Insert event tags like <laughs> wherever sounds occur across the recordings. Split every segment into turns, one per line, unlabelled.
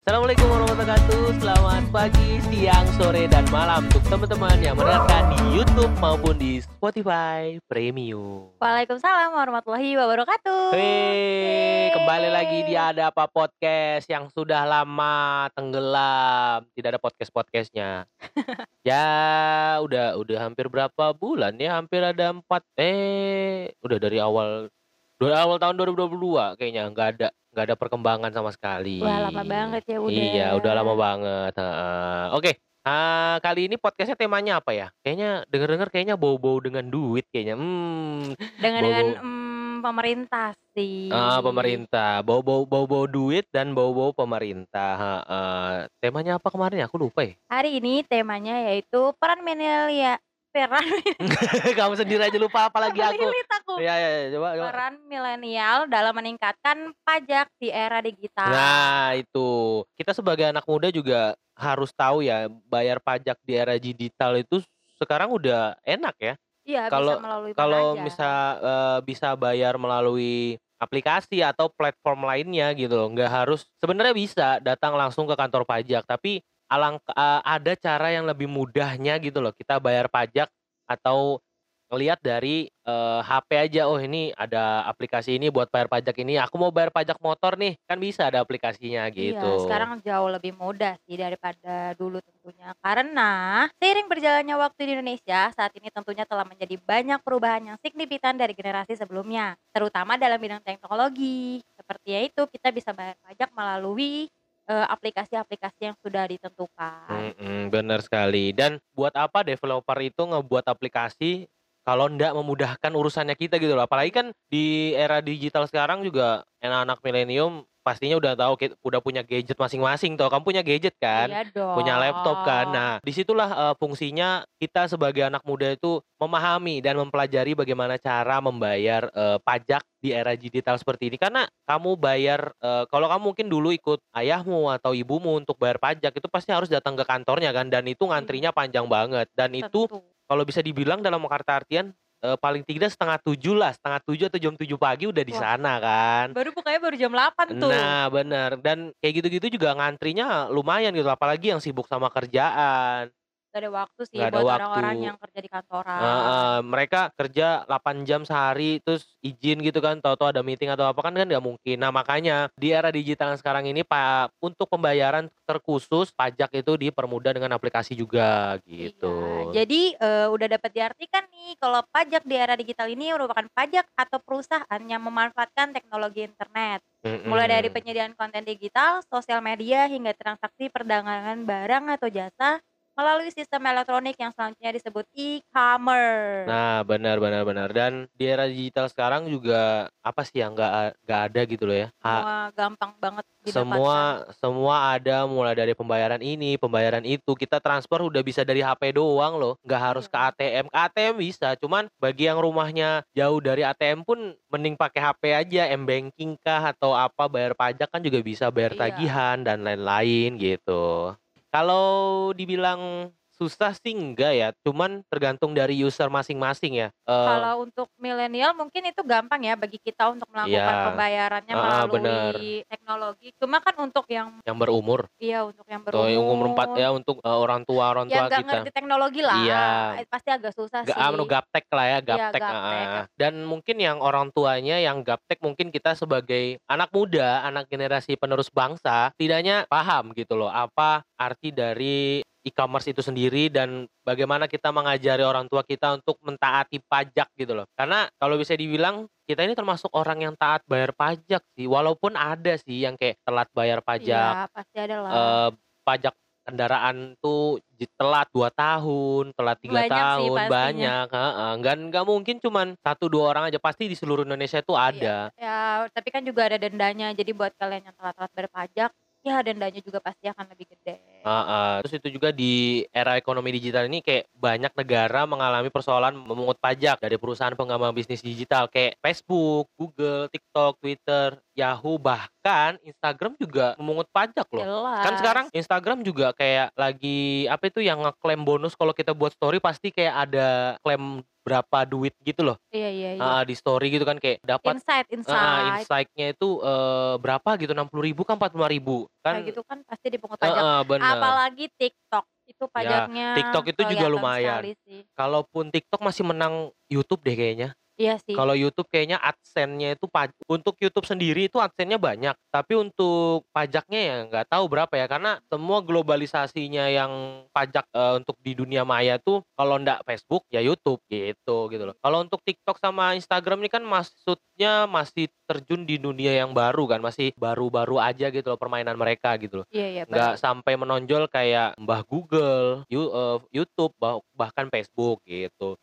Assalamualaikum warahmatullahi wabarakatuh. Selamat pagi, siang, sore, dan malam Untuk teman-teman yang mendengarkan di Youtube maupun di Spotify Premium.
Waalaikumsalam warahmatullahi wabarakatuh.
Hei, kembali lagi di Ada Apa Podcast Yang sudah lama tenggelam. Tidak ada podcast-podcastnya. <laughs> Ya, udah udah hampir berapa bulan ya? Hampir ada empat. Eh, udah dari awal dari awal tahun 2022 kayaknya nggak ada nggak ada perkembangan sama sekali.
Wah lama banget ya udah.
Iya, udah lama banget. heeh. Oke, ah, kali ini podcastnya temanya apa ya? Kayaknya denger-denger kayaknya bau-bau dengan duit kayaknya. Hmm,
Dengan dengan
bau-bau
mm, pemerintah sih.
ah, pemerintah, bau-bau bau-bau duit dan bau-bau pemerintah. heeh. Temanya apa kemarin ya? Aku lupa ya.
Hari ini temanya yaitu peran milenial ya. Peran <laughs>
Kamu sendiri aja lupa apalagi aku.
Aku.
Ya, ya, ya, coba, coba.
Peran milenial dalam meningkatkan pajak di era digital.
Nah, itu. Kita sebagai anak muda juga harus tahu ya, bayar pajak di era digital itu sekarang udah enak ya.
Iya
Kalau
bisa melalui mana
kalau bisa eh, bisa bayar melalui aplikasi atau platform lainnya gitu loh. Nggak harus sebenarnya bisa datang langsung ke kantor pajak, tapi alang eh, ada cara yang lebih mudahnya gitu loh. Kita bayar pajak atau ngelihat dari eh, HP aja oh ini ada aplikasi ini buat bayar pajak ini aku mau bayar pajak motor nih kan bisa ada aplikasinya
Iya,
gitu
sekarang jauh lebih mudah sih daripada dulu tentunya. Karena seiring berjalannya waktu di Indonesia, saat ini tentunya telah menjadi banyak perubahan yang signifikan dari generasi sebelumnya, terutama dalam bidang teknologi. Seperti itu, kita bisa bayar pajak melalui eh, aplikasi-aplikasi yang sudah ditentukan.
Mm-mm, bener sekali dan buat apa developer itu ngebuat aplikasi kalau ndak memudahkan urusannya kita gitu loh apalagi kan di era digital sekarang juga anak-anak milenium pastinya udah tahu udah punya gadget masing-masing tuh kamu punya gadget kan
Iya dong.
punya laptop kan. Nah, di situlah eh, fungsinya kita sebagai anak muda itu memahami dan mempelajari bagaimana cara membayar eh, pajak di era digital seperti ini. Karena kamu bayar, eh, kalau kamu mungkin dulu ikut ayahmu atau ibumu untuk bayar pajak itu pasti harus datang ke kantornya kan, dan itu ngantrinya panjang banget. Dan itu
Tentu.
Kalau bisa dibilang dalam kata artian eh, paling tidak setengah tujuh lah, setengah tujuh atau jam tujuh pagi udah di sana kan.
Baru bukanya baru jam 8 tuh.
Nah, bener. Dan kayak gitu-gitu juga ngantrinya lumayan gitu. Apalagi yang sibuk sama kerjaan.
Gak ada waktu sih
Nggak ada
buat
waktu.
orang-orang yang kerja di kantoran.
Heeh, mereka kerja 8 jam sehari terus izin gitu kan. Tahu-tahu ada meeting atau apa kan kan nggak mungkin. Nah, makanya di era digital yang sekarang ini Pak untuk pembayaran terkhusus pajak itu dipermudah dengan aplikasi juga gitu.
Iya, jadi eh, udah dapat diartikan nih kalau pajak di era digital ini merupakan pajak atau perusahaan yang memanfaatkan teknologi internet. Mulai dari penyediaan konten digital, sosial media, hingga transaksi perdagangan barang atau jasa melalui sistem elektronik yang selanjutnya disebut e-commerce.
Nah, benar benar benar. Dan di era digital sekarang juga apa sih yang nggak a- nggak ada gitu loh ya. Ha-
Semua gampang banget didapatkan.
semua semua ada mulai dari pembayaran ini pembayaran itu kita transfer udah bisa dari HP doang loh nggak harus ke
Iya.
ATM ke ATM bisa cuman bagi yang rumahnya jauh dari ATM pun mending pakai HP aja m banking kah atau apa bayar pajak kan juga bisa bayar
Iya.
tagihan dan lain-lain gitu kalau dibilang susah sih enggak ya cuman tergantung dari user masing-masing ya Eh,
Kalau untuk milenial mungkin itu gampang ya bagi kita untuk melakukan
Iya.
pembayarannya
Ah,
melalui
bener.
teknologi. Cuma kan untuk yang
yang berumur
iya untuk yang
atau yang umur empat
berumur
ya untuk eh, orang tua orang tua
yang nggak
kita
ngerti teknologi lah
Iya.
pasti agak susah
Ga,
sih
anu gaptek lah ya gaptek,
gaptek.
ah. dan mungkin yang orang tuanya yang gaptek mungkin kita sebagai anak muda anak generasi penerus bangsa tidaknya paham gitu loh apa arti dari e-commerce itu sendiri dan bagaimana kita mengajari orang tua kita untuk mentaati pajak gitu loh karena kalau bisa dibilang kita ini termasuk orang yang taat bayar pajak sih walaupun ada sih yang kayak telat bayar pajak
iya pasti ada lah
eh, pajak kendaraan tuh telat 2 tahun, telat tiga
Banyak sih
tahun,
pastinya.
banyak, heeh. Nggak nggak mungkin cuman satu dua orang aja, pasti di seluruh Indonesia itu ada.
ya tapi kan juga ada dendanya jadi buat kalian yang telat-telat berpajak ya dendanya juga pasti akan lebih gede
Heeh. Terus itu juga di era ekonomi digital ini kayak banyak negara mengalami persoalan memungut pajak dari perusahaan pengembang bisnis digital kayak Facebook, Google, TikTok, Twitter, Yahoo, bahkan Instagram juga memungut pajak loh.
jelas
Kan sekarang Instagram juga kayak lagi apa itu yang ngeklaim bonus kalau kita buat story pasti kayak ada klaim berapa duit gitu loh.
Iya iya iya.
Heeh, di story gitu kan kayak dapat
Insight insight.
insight-nya itu, eee, berapa gitu 60.000 kan 45.000
Kayak
kan
gitu kan pasti dipungut pajak.
heeh, bener.
Apalagi TikTok, itu
Ya,
pajaknya
TikTok itu juga lumayan. Kalaupun TikTok masih menang YouTube deh kayaknya.
Iya sih.
Kalau YouTube kayaknya AdSense-nya itu untuk YouTube sendiri itu AdSense-nya banyak, tapi untuk pajaknya ya nggak tahu berapa ya, karena semua globalisasinya yang pajak, eee, untuk di dunia maya tuh kalau ndak Facebook ya YouTube gitu, gitu loh. Kalau untuk TikTok sama Instagram ini kan maksudnya masih terjun di dunia yang baru kan, masih baru-baru aja gitu loh permainan mereka gitu loh.
Iya iya
Nggak sampai menonjol kayak mbah Google, You eee, YouTube, bah bahkan Facebook gitu.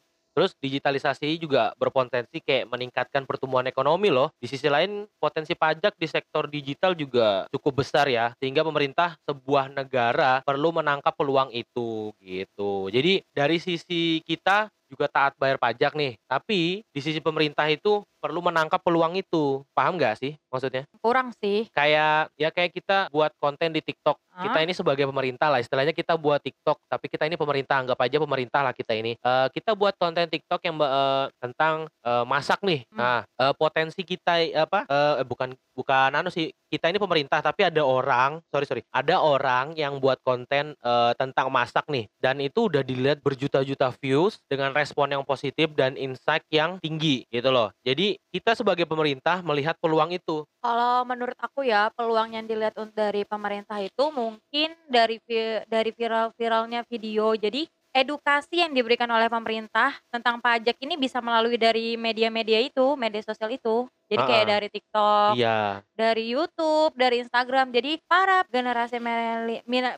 Terus digitalisasi juga berpotensi kayak meningkatkan pertumbuhan ekonomi loh. Di sisi lain potensi pajak di sektor digital juga cukup besar ya, sehingga pemerintah sebuah negara perlu menangkap peluang itu gitu. Jadi dari sisi kita juga taat bayar pajak nih, tapi di sisi pemerintah itu perlu menangkap peluang itu. Paham nggak sih maksudnya?
Kurang sih.
Kayak ya kayak kita buat konten di TikTok. Kita
Heeh.
ini sebagai pemerintah lah, istilahnya kita buat TikTok, tapi kita ini pemerintah, anggap aja pemerintah lah kita ini. Eee, kita buat konten TikTok yang eee, tentang, eee, masak nih.
Hmm.
Nah, eee, potensi kita apa, eee, bukan bukan anu sih, kita ini pemerintah tapi ada orang sorry sorry, ada orang yang buat konten, eee, tentang masak nih, dan itu udah dilihat berjuta-juta views dengan respon yang positif dan insight yang tinggi gitu loh. Jadi kita sebagai pemerintah melihat peluang itu.
Kalau menurut aku ya, peluang yang dilihat dari pemerintah itu mungkin dari dari viral-viralnya video. Jadi edukasi yang diberikan oleh pemerintah tentang pajak ini bisa melalui dari media-media itu, media sosial itu. Jadi kayak
Heeh.
dari TikTok,
Iya.
dari YouTube, dari Instagram. Jadi para generasi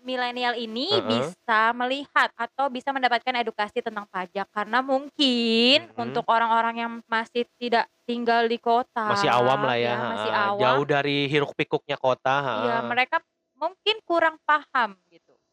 milenial ini
Heeh.
bisa melihat atau bisa mendapatkan edukasi tentang pajak. Karena mungkin
Mhm.
untuk orang-orang yang masih tidak tinggal di kota,
Masih awam lah ya,
ya masih awam
jauh dari hiruk pikuknya kota,
Iya,
heeh.
mereka mungkin kurang paham.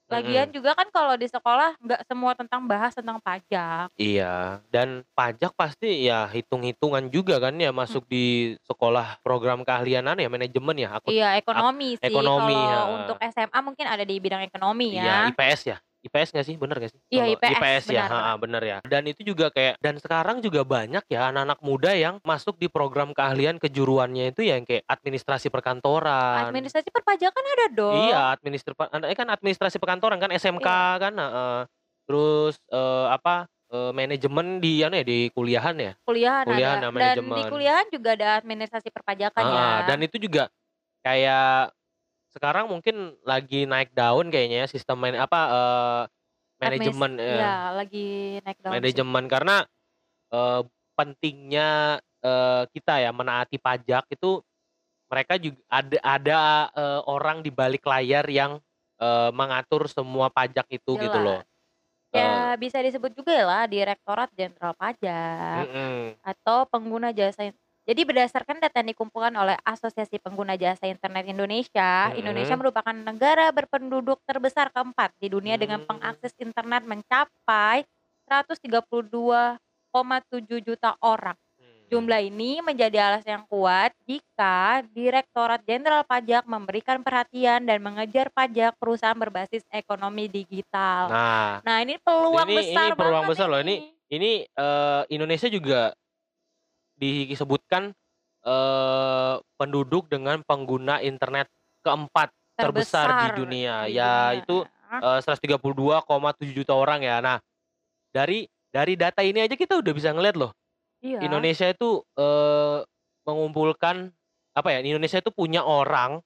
Lagian
Mhm.
juga kan kalau di sekolah nggak semua tentang bahas tentang pajak.
Iya, dan pajak pasti ya hitung-hitungan juga kan ya
Hmm.
masuk di sekolah program keahlian anu ya, manajemen ya, akut
Iya,
ak
ekonomi sih.
ekonomi, heeh.
untuk SMA mungkin ada di bidang ekonomi
Iya,
ya.
IPS ya? IPS nggak sih? Bener nggak sih?
Iya, IPS,
IPS ya,
benar benar.
bener ya. Dan itu juga kayak dan sekarang juga banyak ya anak-anak muda yang masuk di program keahlian kejuruannya itu yang kayak administrasi perkantoran.
Administrasi perpajakan ada dong.
Iya, administr anaknya kan administrasi perkantoran kan, SMK
Iya.
kan, heeh. Terus, eee, apa, eee, manajemen di anu ya, di kuliahan ya?
Kuliahan
Kuliahan,
ada.
nah,
Dan di
manajemen.
kuliahan juga ada administrasi perpajakan ya.
Heeh, dan itu juga kayak sekarang mungkin lagi naik daun kayaknya ya sistem man apa,
Admis
manajemen
iya,
ya.
lagi naik daun sih.
Manajemen karena, eee, pentingnya, eee, kita ya menaati pajak itu mereka jug ada ada, eee, orang di balik layar yang, eee, mengatur semua pajak itu gitu loh.
Ya bisa disebut juga lah Direktorat Jenderal Pajak
Mhm.
atau pengguna jasa jadi berdasarkan data yang dikumpulkan oleh Asosiasi Pengguna Jasa Internet Indonesia, Indonesia
Mhm.
merupakan negara berpenduduk terbesar keempat di dunia dengan
Mmm.
pengakses internet mencapai 132,7 juta orang.
Hmm.
Jumlah ini menjadi alasan yang kuat jika Direktorat Jenderal Pajak memberikan perhatian dan mengejar pajak perusahaan berbasis ekonomi digital.
Nah,
Nah, ini peluang
ini
besar
ini peluang besar loh. Ini
ini.
eee, Indonesia juga disebutkan, eee, penduduk dengan pengguna internet keempat terbesar di
Terbesar
dunia.
di
Ya
dunia.
itu, eee, 132,7 juta orang ya. Nah, dari dari data ini aja kita udah bisa ngelihat loh,
Iya.
Indonesia itu, eee, mengumpulkan apa ya, Indonesia itu punya orang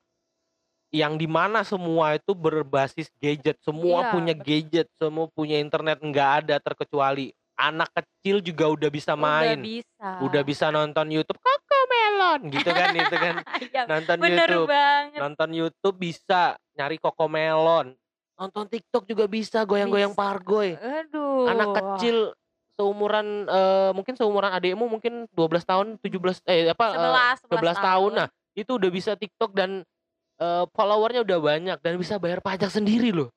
yang di mana semua itu berbasis gadget, semua
Iya,
punya
betul.
gadget, semua punya internet, nggak ada terkecuali. Anak kecil juga udah bisa
Udah
main,
bisa.
udah bisa nonton YouTube, Cocomelon gitu kan <laughs> itu kan,
Iya,
nonton
bener
YouTube,
banget.
nonton YouTube bisa nyari Cocomelon, nonton TikTok juga bisa goyang-goyang pargoy.
Aduh.
Anak kecil seumuran, eee, mungkin seumuran adikmu mungkin 12 tahun, 17 eh, apa, eee,
11,
11 tahun.
11 tahun.
Nah, itu udah bisa TikTok dan, eee, follower-nya udah banyak dan bisa bayar pajak sendiri loh.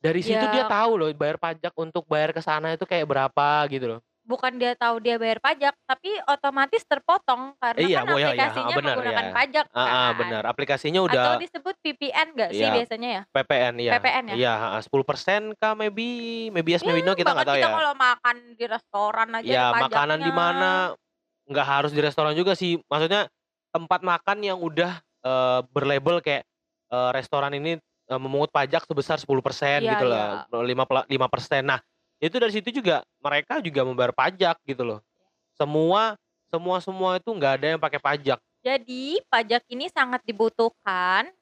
Dari situ dia
Ya.
tahu loh bayar pajak untuk bayar ke sana itu kayak berapa gitu loh.
bukan dia tahu dia bayar pajak, tapi otomatis terpotong karena
Iya,
kan
oh ya ya, heeh,
aplikasinya
benar
menggunakan
ya.
pajak
Heeh,
kan.
benar. Aplikasinya
Atau
udah
disebut VPN nggak sih
Iya,
biasanya ya?
PPN iya.
PPN ya?
Iya, heeh, 10% kah maybe, maybe yes, maybe no, kita nggak tahu
kita
ya.
kalau makan di restoran aja
Ya, makanan di mana, nggak harus di restoran juga sih. Maksudnya tempat makan yang udah, eee, berlabel kayak, eee, restoran ini, eee, memungut pajak sebesar 10%
Iya
gitu
iya.
loh, lima pela 5%. Nah, itu dari situ juga mereka juga membayar pajak gitu loh. Semua semua semua itu nggak ada yang pakai pajak.
Jadi, pajak ini sangat dibutuhkan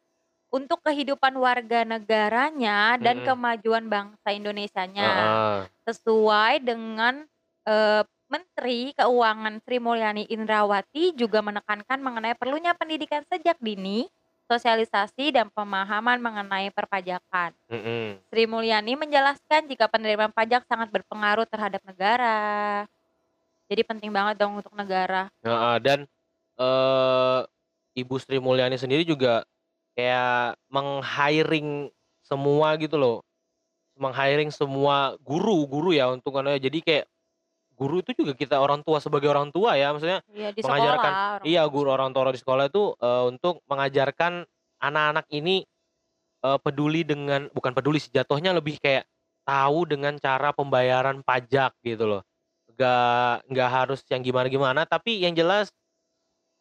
untuk kehidupan warga negaranya dan
Mhm.
kemajuan bangsa Indonesianya.
Heeh.
Sesuai dengan, eee, Menteri Keuangan Sri Mulyani Indrawati juga menekankan mengenai perlunya pendidikan sejak dini, sosialisasi dan pemahaman mengenai perpajakan.
Mhm.
Sri Mulyani menjelaskan jika penerimaan pajak sangat berpengaruh terhadap negara. Jadi penting banget dong untuk negara.
Heeh, dan, eee, Ibu Sri Mulyani sendiri juga kayak meng-hiring semua gitu loh, meng-hiring semua guru-guru ya untungannya. Jadi kayak guru itu juga kita orang tua sebagai orang tua ya, maksudnya
Iya, di
mengajarkan
sekolah
iya, guru orang tua di sekolah itu, eee, untuk mengajarkan anak-anak ini, eee, peduli dengan bukan peduli sih, jatuhnya lebih kayak tahu dengan cara pembayaran pajak gitu loh. Nggak nggak harus yang gimana-gimana, tapi yang jelas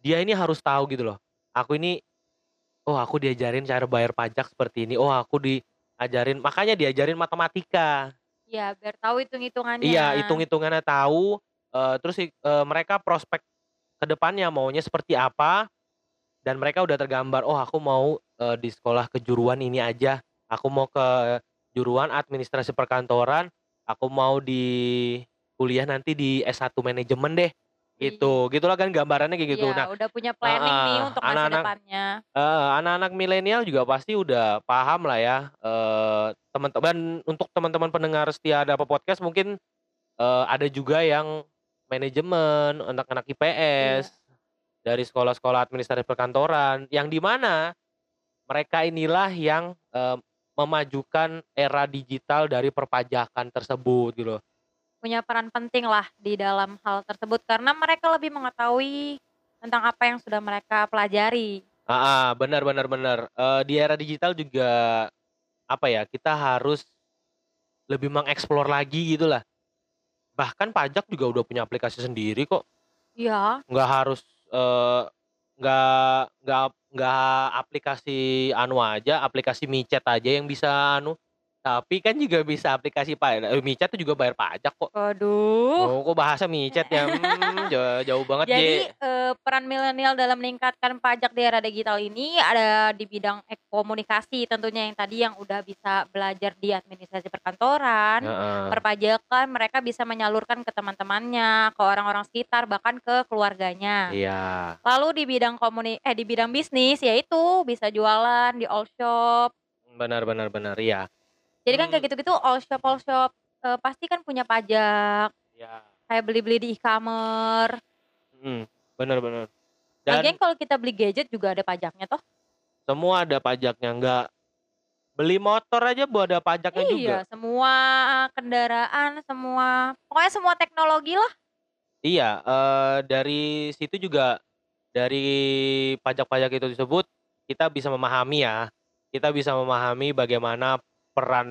dia ini harus tahu gitu loh. Aku ini, oh aku diajarin cara bayar pajak seperti ini, oh aku diajarin makanya diajarin matematika.
Iya, biar tahu hitung-hitungannya.
Iya, hitung-hitungannya tahu, eee, terus eee, mereka prospek ke depannya maunya seperti apa, dan mereka udah tergambar, "Oh aku mau, eee, di sekolah kejuruan ini aja, aku mau ke juruan administrasi perkantoran, aku mau di kuliah nanti di S1 manajemen deh."
Iya.
Gitu, gitulah kan gambarannya kayak gitu.
Iya,
Nah
udah punya planning nih
heeh,
untuk masa
anak-anak
depannya.
heeh, anak-anak milenial juga pasti udah paham lah ya, eee, teman-teman untuk teman-teman pendengar setia Dapa Podcast mungkin, eee, ada juga yang manajemen, anak-anak
Iya.
IPS, dari sekolah-sekolah administrasi perkantoran, yang di mana mereka inilah yang, eee, memajukan era digital dari perpajakan tersebut gitu loh.
Punya peran penting lah di dalam hal tersebut karena mereka lebih mengetahui tentang apa yang sudah mereka pelajari.
Heeh, benar benar benar, eee, di era digital juga, apa ya, kita harus lebih mengeksplor lagi gitulah. Bahkan pajak juga udah punya aplikasi sendiri kok.
Iya.
Nggak harus, eee, nggak nggak nggak aplikasi anu aja, aplikasi micet aja yang bisa anu, tapi kan juga bisa aplikasi pa eee, micet tuh juga bayar pajak kok.
Waduh.
Oh, kok bahasa micet ya, mmm, ja jauh banget,
Jadi, eee, peran milenial dalam meningkatkan pajak di era digital ini ada di bidang komunikasi tentunya yang tadi yang udah bisa belajar di administrasi perkantoran,
Heeh.
perpajakan, mereka bisa menyalurkan ke teman-temannya, ke orang-orang sekitar, bahkan ke keluarganya.
Iya.
Lalu di bidang komuni eh, di bidang bisnis yaitu bisa jualan di all shop.
Benar benar benar, iya.
Jadi kan kayak gitu-gitu all shop all shop, eee, pasti kan punya pajak.
Iya.
Kayak beli-beli di e-commerce.
Mhm, benar benar. Dan
Lagian kalau kita beli gadget juga ada pajaknya toh.
semua ada pajaknya, nggak beli motor aja bu ada pajaknya juga.
Iya, semua kendaraan, semua pokoknya semua teknologi lah.
Iya, eee, dari situ juga, dari pajak-pajak itu tersebut, kita bisa memahami ya, kita bisa memahami bagaimana peran,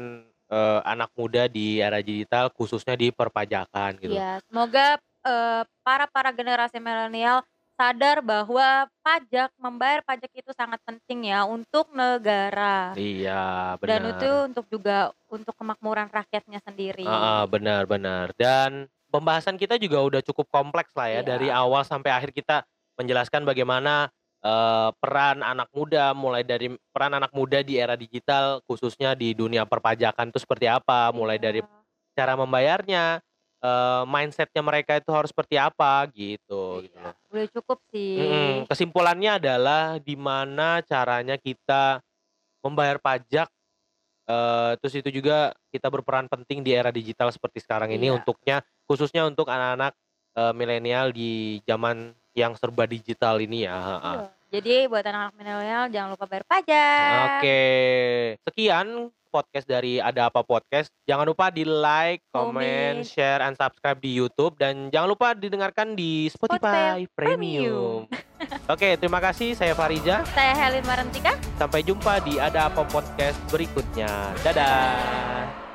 eee, anak muda di era digital khususnya di perpajakan gitu.
Iya, semoga, eee, para-para generasi milenial sadar bahwa pajak, membayar pajak itu sangat penting ya untuk negara.
Iya,
Dan itu
benar.
untuk juga untuk kemakmuran rakyatnya sendiri.
Heeh, benar benar. Dan pembahasan kita juga udah cukup kompleks lah ya, dari
Iya.
awal sampai akhir kita menjelaskan bagaimana, eee, peran anak muda, mulai dari peran anak muda di era digital khususnya di dunia perpajakan itu seperti apa, mulai dari
Iya.
cara membayarnya, eee, mindset-nya mereka itu harus seperti apa gitu, gitu
Iya, udah cukup sih.
Mhm, kesimpulannya adalah di mana caranya kita membayar pajak, eee, terus itu juga kita berperan penting di era digital seperti sekarang ini
Iya.
untuknya khususnya untuk anak-anak, milenial di zaman yang serba digital ini ya, heeh.
Jadi buat anak-anak milenial jangan lupa bayar pajak.
Oke, sekian podcast dari Ada Apa Podcast. Jangan lupa di like, comment,
Komen.
share, and subscribe di YouTube dan jangan lupa didengarkan di Spotify,
Spotify
Premium. Oke, terima kasih. Saya Fariza.
Saya Helin Marantika.
Sampai jumpa di Ada Apa Podcast berikutnya. Dadah.